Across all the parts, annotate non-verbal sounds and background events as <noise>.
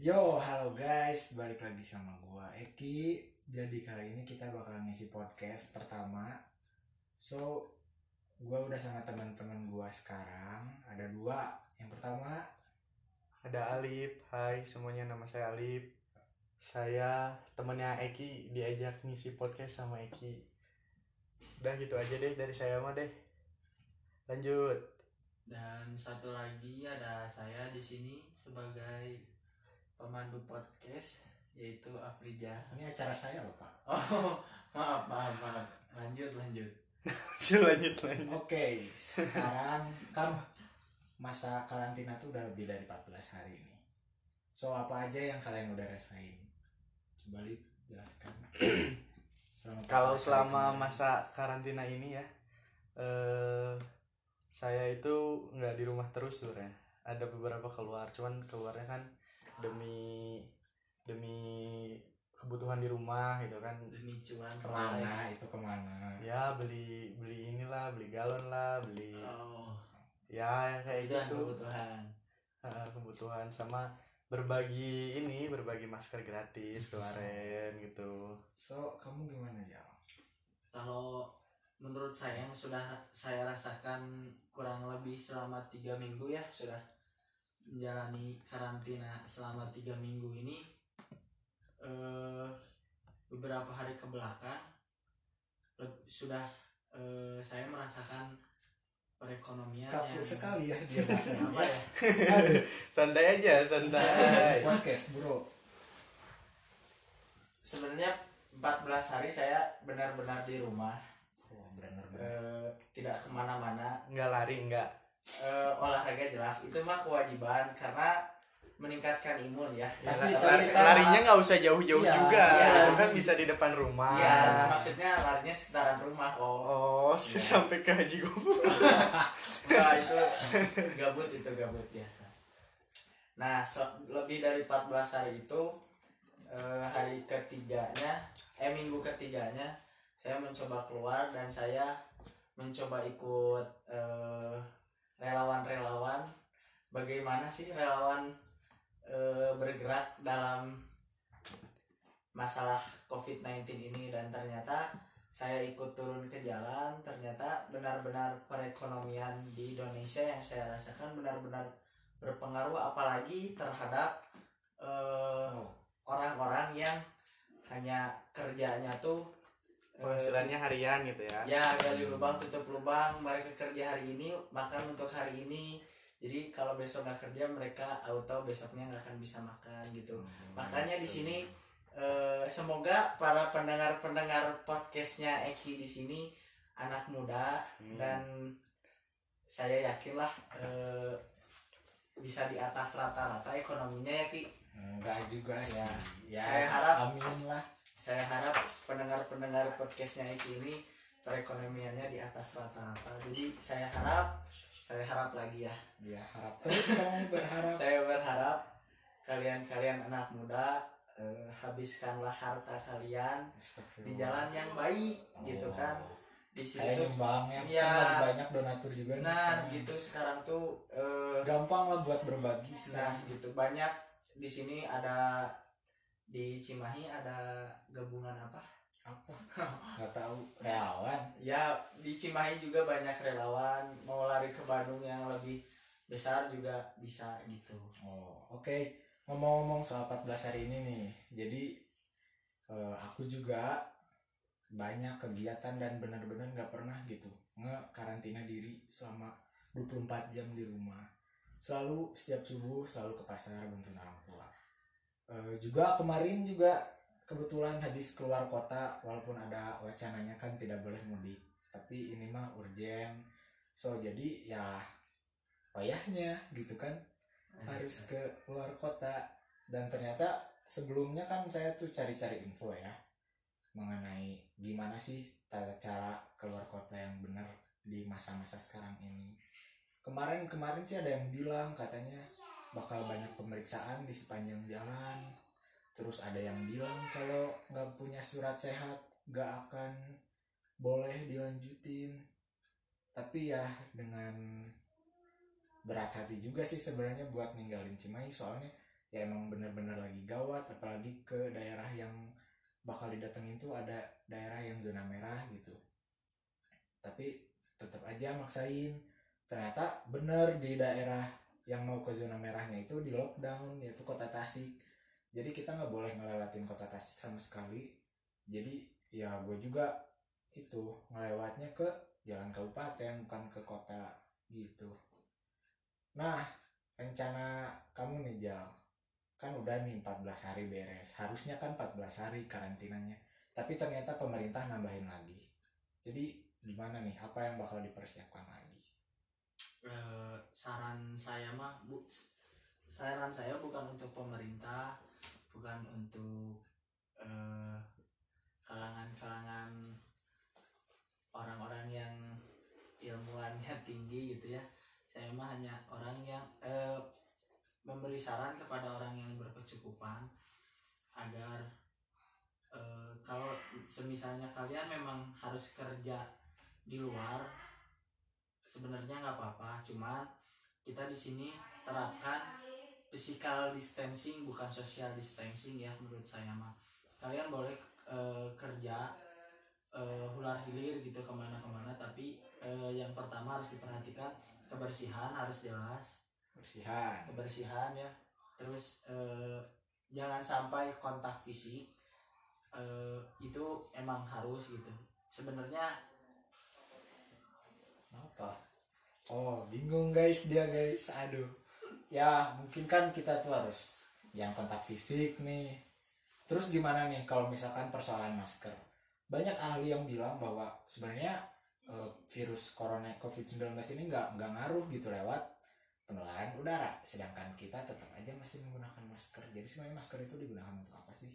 Yo, halo guys, balik lagi sama gua Eki. Jadi kali ini kita bakal ngisi podcast pertama. So, gua udah sama teman-teman gua sekarang. Ada dua. Yang pertama, Ada Alip, hai semuanya nama saya Alip Saya temennya Eki diajak ngisi podcast sama Eki Udah gitu aja deh dari saya mah deh Lanjut Dan satu lagi ada saya di sini sebagai pemandu podcast yaitu Afrija. ini acara saya loh, Pak. <laughs> Oh, maaf, maaf, maaf. Lanjut, lanjut. lanjut lanjut Oke, sekarang kan masa karantina tuh udah lebih dari 14 hari ini. So, apa aja yang kalian udah rasain? Coba Lip, jelaskan. <clears throat> Selama 14 Kalau selama kemarin. masa karantina ini ya eh Saya itu nggak di rumah terus sebenarnya Ada beberapa keluar, cuman keluarnya kan demi demi kebutuhan di rumah gitu kan Demi cuan ke mana itu ke mana? ya beli beli inilah beli galon lah beli Oh, ya yang kayak itu gitu kebutuhan. Kebutuhan sama berbagi ini berbagi masker gratis kemarin gitu So, kamu gimana ya? Kalau menurut saya yang sudah saya rasakan kurang lebih selama tiga minggu ya sudah menjalani karantina selama tiga minggu ini eh, beberapa hari ke belakang leb- sudah eh, saya merasakan perekonomian Kaku yang sekali ya. dia apa ya. <laughs> Santai aja santai. Podcast bro. sebenarnya 14 hari saya benar-benar di rumah. Oh, bener-bener. eh, tidak ke mana-mana. Nggak lari nggak eh, olahraga jelas itu mah kewajiban karena meningkatkan imun ya. Ya, Tapi- lari- sekarang- larinya nggak usah jauh-jauh Iya, juga iya. Kan bisa di depan rumah Ya, maksudnya larinya sekitaran rumah kok. oh Iya. <laughs> sampai ke haji gubuk <laughs> Nah, itu gabut itu gabut biasa. Nah, so- lebih dari 14 hari itu eh, hari ketiganya, eh minggu ketiganya saya mencoba keluar dan saya mencoba ikut eh, relawan-relawan. Bagaimana sih relawan eh, bergerak dalam masalah COVID-19 ini dan ternyata saya ikut turun ke jalan ternyata benar-benar perekonomian di Indonesia yang saya rasakan benar-benar berpengaruh apalagi terhadap eh, Oh, orang-orang yang hanya kerjanya tuh penghasilannya harian gitu ya. Ya gali lubang tutup lubang mereka kerja hari ini makan untuk hari ini. Jadi kalau besok nggak kerja mereka auto besoknya nggak akan bisa makan gitu. Makanya di sini eh, semoga para pendengar-pendengar podcastnya Eki di sini anak muda Hmm. dan saya yakinlah eh, bisa di atas rata-rata ekonominya ya Ki. Enggak juga sih. Ya, Saya harap- amin lah. Saya harap pendengar-pendengar podcastnya ini perekonomiannya di atas rata-rata. Jadi saya harap saya harap lagi ya. Ya, harap. Terus <laughs> kamu berharap. saya berharap kalian-kalian anak muda eh, habiskanlah harta kalian di jalan yang baik gitu kan. Di Kayak situ nyumbangnya Iya. kan lagi banyak donatur juga nah sekarang. gitu sekarang tuh eh, Gampang lah buat berbagi nah gitu. Banyak di sini ada di Cimahi ada gabungan apa Apa? <laughs> Gak tahu. Relawan. ya di Cimahi juga banyak relawan mau lari ke Bandung yang lebih besar juga bisa gitu Oh, oke. Ngomong-ngomong soal 14 hari ini nih. Jadi eh, aku juga banyak kegiatan dan benar-benar nggak pernah gitu nge-karantina diri selama 24 jam di rumah. Selalu setiap subuh selalu ke pasar bantuin orang tua. Eh, juga kemarin juga kebetulan habis keluar kota walaupun ada wacananya kan tidak boleh mudik. Tapi ini mah urgent. So jadi ya payahnya gitu kan harus ke luar kota dan ternyata sebelumnya kan saya tuh cari-cari info ya mengenai gimana sih tata cara keluar kota yang benar di masa-masa sekarang ini kemarin-kemarin sih ada yang bilang katanya bakal banyak pemeriksaan di sepanjang jalan. Terus ada yang bilang kalau nggak punya surat sehat nggak akan boleh dilanjutin. Tapi ya dengan berat hati juga sih sebenarnya buat ninggalin Cimahi. Soalnya ya emang bener-bener lagi gawat apalagi ke daerah yang bakal didatengin tuh ada daerah yang zona merah gitu. Tapi tetap aja maksain. Ternyata bener di daerah yang mau ke zona merahnya itu di lockdown yaitu kota Tasik. Jadi kita nggak boleh ngelewatin kota Tasik sama sekali. Jadi ya gue juga itu ngelewatnya ke jalan kabupaten bukan ke kota gitu. Nah rencana kamu nih Jal. Kan udah nih 14 hari beres. Harusnya kan 14 hari karantinanya. Tapi ternyata pemerintah nambahin lagi. Jadi gimana nih? Apa yang bakal dipersiapkan lagi Eh, saran saya mah bu saran saya bukan untuk pemerintah bukan untuk eh, kalangan-kalangan orang-orang yang ilmuannya tinggi gitu ya. Saya mah hanya orang yang eh, memberi saran kepada orang yang berkecukupan agar eh, kalau semisalnya kalian memang harus kerja di luar sebenarnya nggak apa-apa cuman kita di sini terapkan physical distancing bukan social distancing ya menurut saya mah. Kalian boleh eh, kerja eh, hular hilir gitu ke mana-kemana tapi eh, yang pertama harus diperhatikan kebersihan harus jelas. Bersihan kebersihan ya. Terus eh, jangan sampai kontak fisik eh, itu emang harus gitu. Sebenarnya apa? Oh bingung guys dia guys. Aduh. Ya mungkin kan kita tuh harus jangan kontak fisik nih. Terus gimana nih kalau misalkan persoalan masker? Banyak ahli yang bilang bahwa sebenarnya eh, virus corona covid-19 ini nggak nggak ngaruh gitu lewat penularan udara. Sedangkan kita tetap aja masih menggunakan masker. Jadi sebenarnya masker itu digunakan untuk apa sih?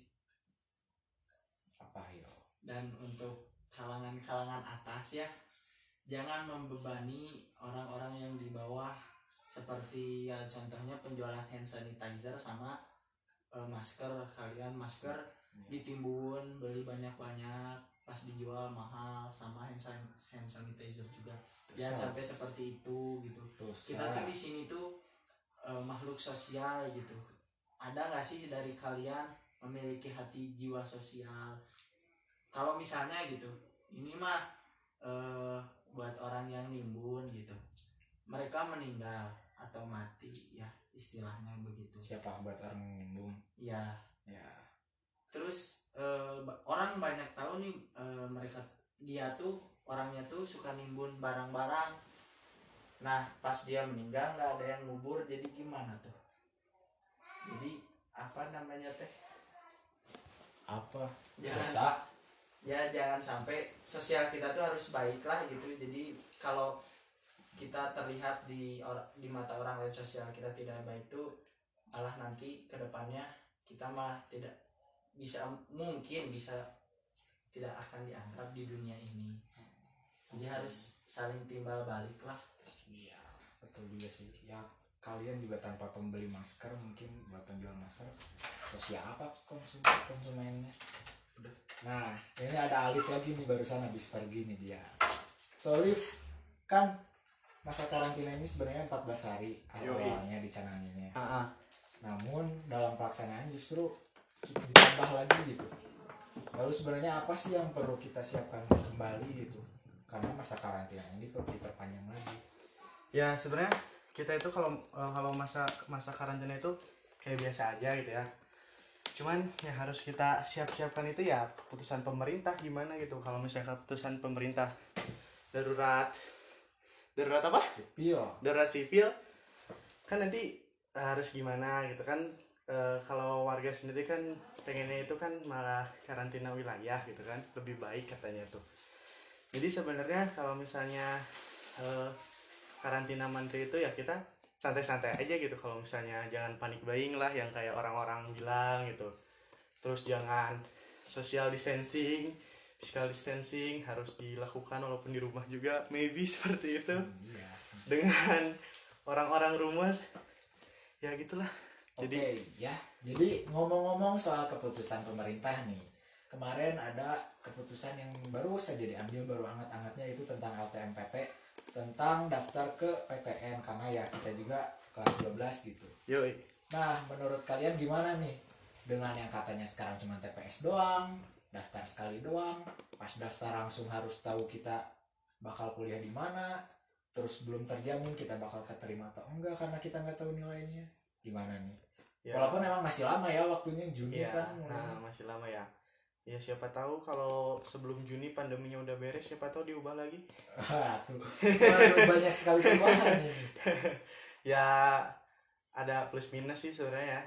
Apa yo dan untuk kalangan-kalangan atas ya jangan membebani orang-orang yang di bawah seperti ya contohnya penjualan hand sanitizer sama eh, masker. Kalian masker ditimbun beli banyak-banyak pas dijual mahal sama hand, san- hand sanitizer juga. Jangan Dosa. sampai seperti itu gitu. Dosa. kita tuh di sini tuh eh, makhluk sosial gitu. Ada nggak sih dari kalian memiliki hati jiwa sosial? Kalau misalnya gitu ini mah eh, buat orang yang nimbun gitu. Mereka meninggal atau mati ya istilahnya begitu. Siapa buat orang nimbun? Ya. Ya. Terus ba- orang banyak tahu nih eh, mereka dia tuh orangnya tuh suka nimbun barang-barang. Nah pas dia meninggal nggak ada yang ngubur jadi gimana tuh? Jadi apa namanya teh? Apa? Dosa ya jangan sampai sosial kita tuh harus baik lah gitu jadi kalau kita terlihat di or- di mata orang lain sosial kita tidak baik tuh malah nanti ke depannya kita mah tidak bisa mungkin bisa tidak akan dianggap di dunia ini jadi harus saling timbal balik lah Iya, betul juga sih. Ya, kalian juga tanpa pembeli masker mungkin buat penjual masker sosial apa konsum konsumennya. Udah. Nah, ini ada Alif lagi nih barusan habis pergi nih dia. So Alif, kan masa karantina ini sebenarnya 14 hari awalnya dicananginnya. ah Namun dalam pelaksanaan justru ditambah lagi gitu. Lalu sebenarnya apa sih yang perlu kita siapkan kembali gitu? Karena masa karantina ini perlu diperpanjang lagi. ya sebenarnya kita itu kalau eh, kalau masa masa karantina itu kayak biasa aja gitu ya cuman ya harus kita siap-siapkan itu ya keputusan pemerintah gimana gitu. Kalau misalnya keputusan pemerintah darurat darurat apa? Sipil. darurat sipil kan nanti harus gimana gitu kan? Eh, kalau warga sendiri kan pengennya itu kan malah karantina wilayah gitu kan? Lebih baik katanya tuh. Jadi sebenarnya kalau misalnya eh, karantina mandiri itu ya kita santai-santai aja gitu kalau misalnya jangan panik buying lah yang kayak orang-orang bilang gitu terus jangan social distancing physical distancing harus dilakukan walaupun di rumah juga maybe <laughs> seperti itu Iya. dengan orang-orang rumah ya gitulah Oke, Jadi- ya. Jadi ngomong-ngomong soal keputusan pemerintah nih. Kemarin ada keputusan yang baru saja diambil baru hangat-hangatnya itu tentang LTMPT tentang daftar ke PTN karena ya kita juga kelas 12 gitu. yoi Nah, menurut kalian gimana nih? Dengan yang katanya sekarang cuma TPS doang, daftar sekali doang, pas daftar langsung harus tahu kita bakal kuliah di mana, terus belum terjamin kita bakal keterima atau enggak karena kita nggak tahu nilainya. Gimana nih? Ya, Walaupun emang masih lama ya waktunya Juni Iya, kan mulai. nah, <laughs> masih lama ya. Ya siapa tahu kalau sebelum Juni pandeminya udah beres, siapa tahu diubah lagi. Waduh, banyak sekali perubahan ini. <laughs> Ya ada plus minus sih sebenarnya ya.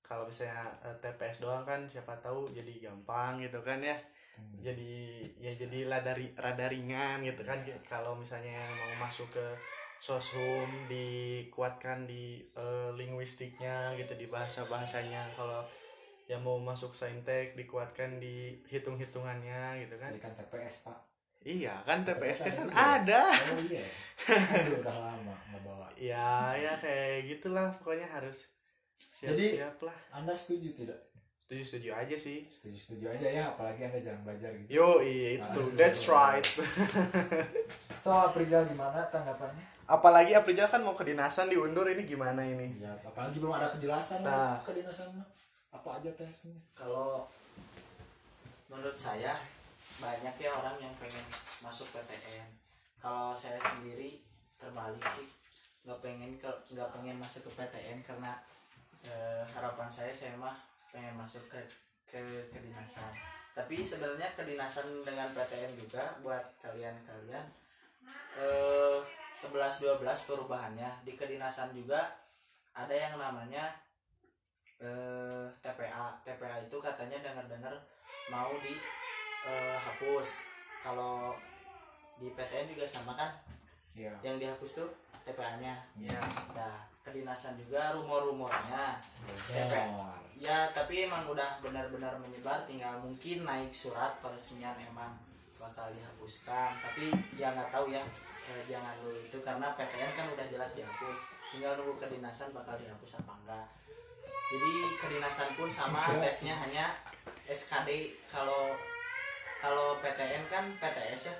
Kalau misalnya eh, TPS doang kan siapa tahu jadi gampang gitu kan ya. Hmm. Jadi ya jadi rada, ri- rada ringan gitu kan kalau misalnya mau masuk ke soshum dikuatkan di eh, linguistiknya gitu di bahasa bahasanya kalau yang mau masuk saintek dikuatkan di hitung hitungannya gitu kan Jadi kan TPS pak. iya kan TPS kan ada juga. ada Oh iya. Aduh, udah lama nggak bawa. ya ya kayak gitulah pokoknya harus siap Jadi- siap lah Anda setuju tidak? setuju setuju aja sih Setuju setuju aja ya, apalagi anda jarang belajar gitu. yo iya itu Aduh. that's right So, Prijal gimana tanggapannya? apalagi Aprijal kan mau kedinasan diundur ini gimana ini Ya, apalagi belum ada kejelasan Nah. nah. kedinasan. Apa aja tesnya. kalau menurut saya banyak ya orang yang pengen masuk PTN kalau saya sendiri terbalik sih. Nggak pengen ke nggak pengen masuk ke PTN karena eh, harapan saya saya mah pengen masuk ke ke kedinasan. Tapi sebenarnya kedinasan dengan PTN juga buat kalian-kalian eh 11 12 perubahannya. Di kedinasan juga ada yang namanya eh, TPA TPA itu katanya dengar-dengar mau di eh, hapus. Kalau di PTN juga sama kan? Iya. yang dihapus tuh TPA-nya ya nah kedinasan juga rumor-rumornya. Bocor. ya tapi emang udah benar-benar menyebar tinggal mungkin naik surat peresmian emang bakal dihapuskan. Tapi ya nggak tahu ya eh, jangan dulu itu karena PTN kan udah jelas dihapus. Tinggal nunggu kedinasan bakal dihapus apa enggak jadi kedinasan pun sama tesnya hanya SKD kalau kalau PTN kan PTS ya?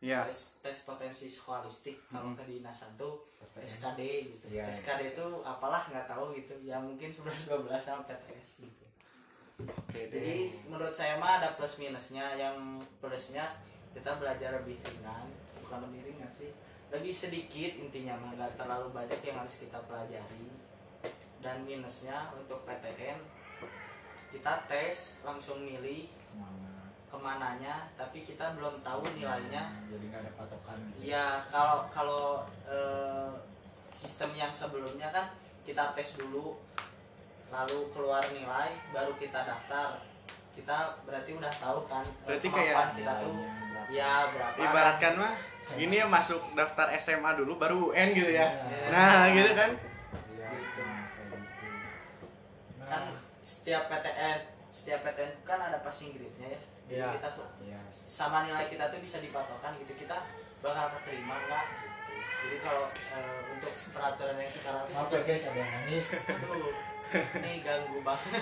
Ya tes, tes potensi skolastik kalau Mm-mm. kedinasan tuh PTN. SKD gitu. Iya, iya. SKD itu apalah nggak tahu gitu. Ya mungkin 11 12 sama PTS gitu. Oke jadi menurut saya mah ada plus minusnya. Yang plusnya kita belajar lebih ringan. Bukan lebih ringan sih. Lebih sedikit intinya mah. Nggak terlalu banyak yang harus kita pelajari dan minusnya untuk PTN kita tes langsung milih Ke mana? ke mananya tapi kita belum tahu nilainya Jadi nggak ada patokan gitu. Iya, kalau kalau eh, sistem yang sebelumnya kan kita tes dulu, lalu keluar nilai, baru kita daftar. Kita berarti udah tahu kan eh, Berarti kayak kita tuh Nilainya berapa? ya berapa. ibaratkan mah ini ya masuk daftar SMA dulu baru UN gitu ya Iya. nah gitu kan setiap PTN setiap PTN kan ada passing grade-nya ya. Jadi Iya. kita tuh iya. sama nilai kita tuh bisa dipatokan gitu kita bakal keterima nggak gitu. Jadi kalau eh, untuk peraturan yang sekarang Maaf ya guys, ada yang nangis. Aduh, ini ganggu banget.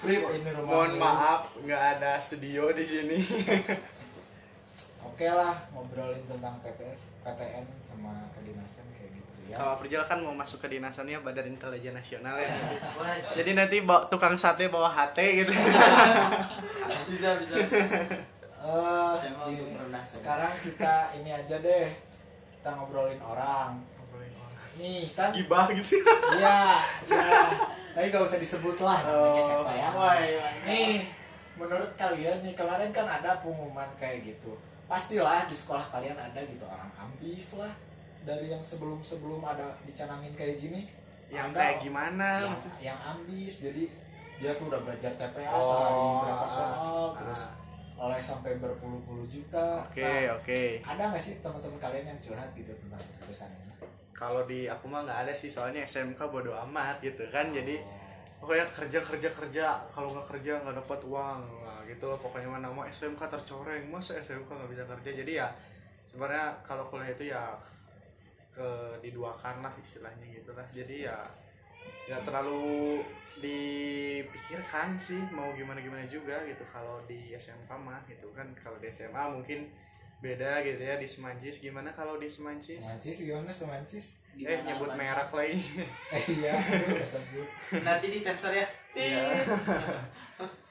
Ini rumah. mohon maaf nggak ada studio di sini <laughs> Oke lah, ngobrolin tentang PTS, PTN sama kedinasan kayak gitu ya. kalau Aprijal kan mau masuk ke dinasannya Badan Intelijen Nasional ya Wah, jadi nanti bawa, tukang sate bawa HT gitu <laughs> bisa bisa. Saya mau gini, sekarang kita ini aja deh. Kita ngobrolin orang. Nih kan gibah gitu Iya, iya. Tapi gak usah disebut lah namanya siapa ya. Woi, Nih, menurut kalian nih kemarin kan ada pengumuman kayak gitu. Pastilah di sekolah kalian ada gitu orang ambis lah dari yang sebelum-sebelum ada dicanangin kayak gini. yang Ada kayak gimana yang, yang ambis jadi dia tuh udah belajar TPA Oh, sehari berapa ah, soal ah. terus oleh sampai berpuluh-puluh juta. oke Nah, oke ada nggak sih teman-teman kalian yang curhat gitu tentang keputusan ini? kalau di aku mah nggak ada sih soalnya SMK bodo amat gitu kan jadi Oh. pokoknya kerja kerja kerja kalau nggak kerja nggak dapat uang gitu pokoknya mana mau SMK tercoreng. Masa SMK nggak bisa kerja? Jadi ya sebenarnya kalau kuliah itu ya ke diduakan lah istilahnya gitu lah. Jadi ya nggak terlalu dipikirkan sih mau gimana gimana juga gitu. Kalau di SMK mah gitu kan kalau di SMA mungkin beda gitu ya di Semancis. Gimana kalau di Semancis? Semancis gimana semancis? Eh Gimana nyebut Abang? merek lagi. Eh iya nanti disensor ya. Iya. <laughs>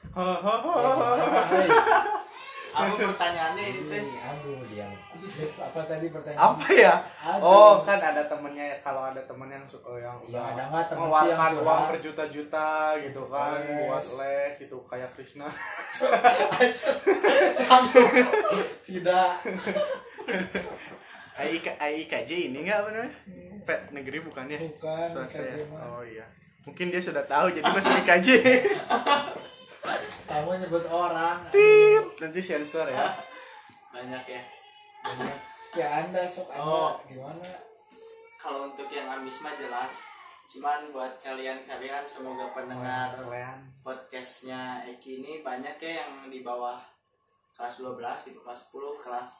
apa pertanyaannya ini teh. Ih, aduh dia. Apa tadi pertanyaan? Apa ya? Aduh. oh kan ada temennya kalau ada temen yang su- oh, yang udah ada nggak temen sih yang mengeluarkan uang curhat? berjuta-juta gitu kan Les. buat les itu kayak Krishna. <laughs> Tidak. <laughs> AIK AIKJ ini nggak apa namanya? Pet negeri bukannya bukan swasta ya? Oh iya. Mungkin dia sudah tahu jadi masih IKJ <laughs> kamu nyebut orang. Tit, nanti sensor ya. Banyak ya. Banyak. ya anda sok anda. Oh. gimana? Kalau untuk yang ambis mah jelas. Cuman buat kalian-kalian semoga pendengar kalian podcastnya Eki ini banyak ya yang di bawah kelas 12 itu kelas 10 kelas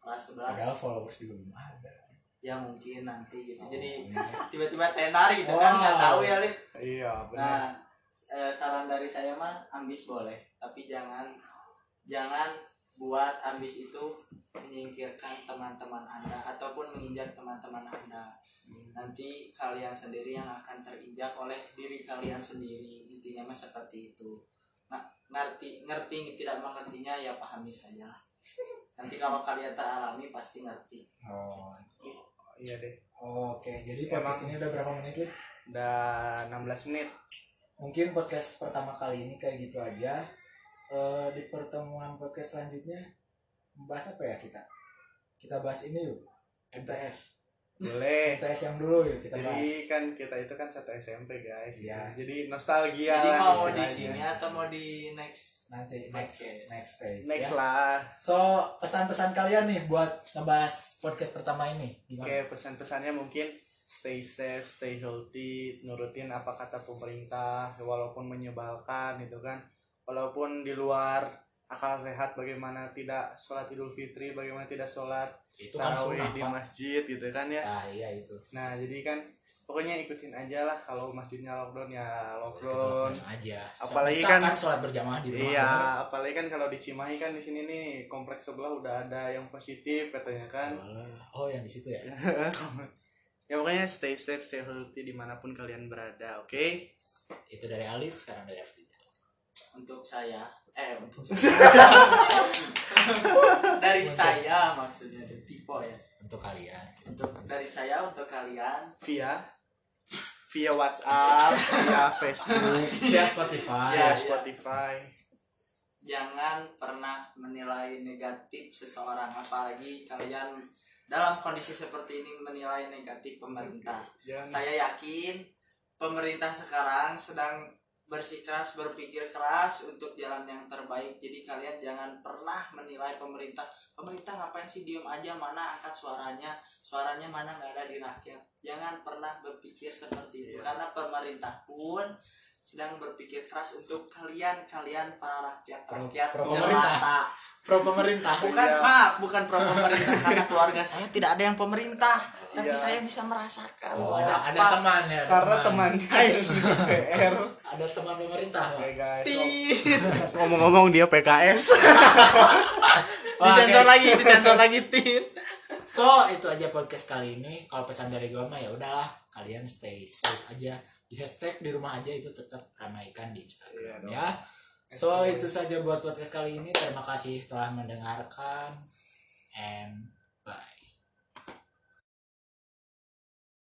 kelas 11 padahal followers juga belum ada. Ya mungkin nanti gitu. Oh, jadi iya. tiba-tiba tenar gitu kan nggak Wow. tahu ya Lip. Iya benar. Nah eh, saran dari saya mah ambis boleh. Tapi jangan jangan buat ambis itu menyingkirkan teman-teman anda ataupun menginjak teman-teman anda. Nanti kalian sendiri yang akan terinjak oleh diri kalian sendiri. Intinya mah seperti itu. Nah, ngerti ngerti tidak mengertinya ya pahami saja nanti kalau kalian teralami pasti ngerti. Oh iya deh. Oke jadi podcast ini udah berapa menit udah 16 menit mungkin podcast pertama kali ini kayak gitu aja Eh, di pertemuan podcast selanjutnya membahas apa ya kita kita bahas ini yuk MTS boleh MTS yang dulu yuk kita jadi bahas kan kita itu kan satu SMP guys. Iya. jadi nostalgia jadi lah mau di sini atau mau di next nanti next Podcast. next page next ya. lah so pesan-pesan kalian nih buat ngebahas podcast pertama ini oke gimana pesan-pesannya mungkin stay safe stay healthy nurutin apa kata pemerintah walaupun menyebalkan gitu kan. Walaupun di luar akal sehat bagaimana tidak sholat idul fitri bagaimana tidak sholat itu kan sunnah di masjid gitu kan ya. Ah iya itu. Nah jadi kan pokoknya ikutin aja lah kalau masjidnya lockdown ya lockdown. Aja. Apalagi Bisa kan- sholat berjamaah di rumah Iya, bener? apalagi kan kalau di Cimahi kan di sini nih kompleks sebelah udah ada yang positif katanya kan. Walah. oh yang di situ ya <laughs> ya pokoknya stay safe, stay healthy di mana pun kalian berada, oke? itu dari Alif sekarang dari Afri untuk saya eh untuk <laughs> dari saya maksudnya dari tipe ya. Untuk kalian. Untuk dari saya untuk kalian. Via via WhatsApp, via Facebook, <laughs> via Spotify. Ya, via Spotify. jangan pernah menilai negatif seseorang apalagi kalian dalam kondisi seperti ini menilai negatif pemerintah. Jangan saya yakin pemerintah sekarang sedang bersikeras berpikir keras untuk jalan yang terbaik. Jadi kalian jangan pernah menilai pemerintah pemerintah ngapain sih diem aja? Mana angkat suaranya? Suaranya mana nggak ada di rakyat? Jangan pernah berpikir seperti itu. Iya. karena pemerintah pun sedang berpikir keras untuk kalian kalian para rakyat Pro- rakyat pro jelata pemerintah. pro pemerintah bukan Iya. maaf bukan pro pemerintah karena keluarga saya tidak ada yang pemerintah tapi Iya. saya bisa merasakan oh, ada, ada teman ya ada karena teman guys <laughs> PR. ada teman pemerintah Pak. Guys. Ngomong-ngomong dia PKS. <laughs> Wah, disensor lagi disensor lagi tit So itu aja podcast kali ini. Kalau pesan dari gue mah ya udahlah kalian stay safe aja. Di hashtag di rumah aja itu tetap ramaikan di Instagram Iya ya. So itu saja buat podcast kali ini. Terima kasih telah mendengarkan and bye.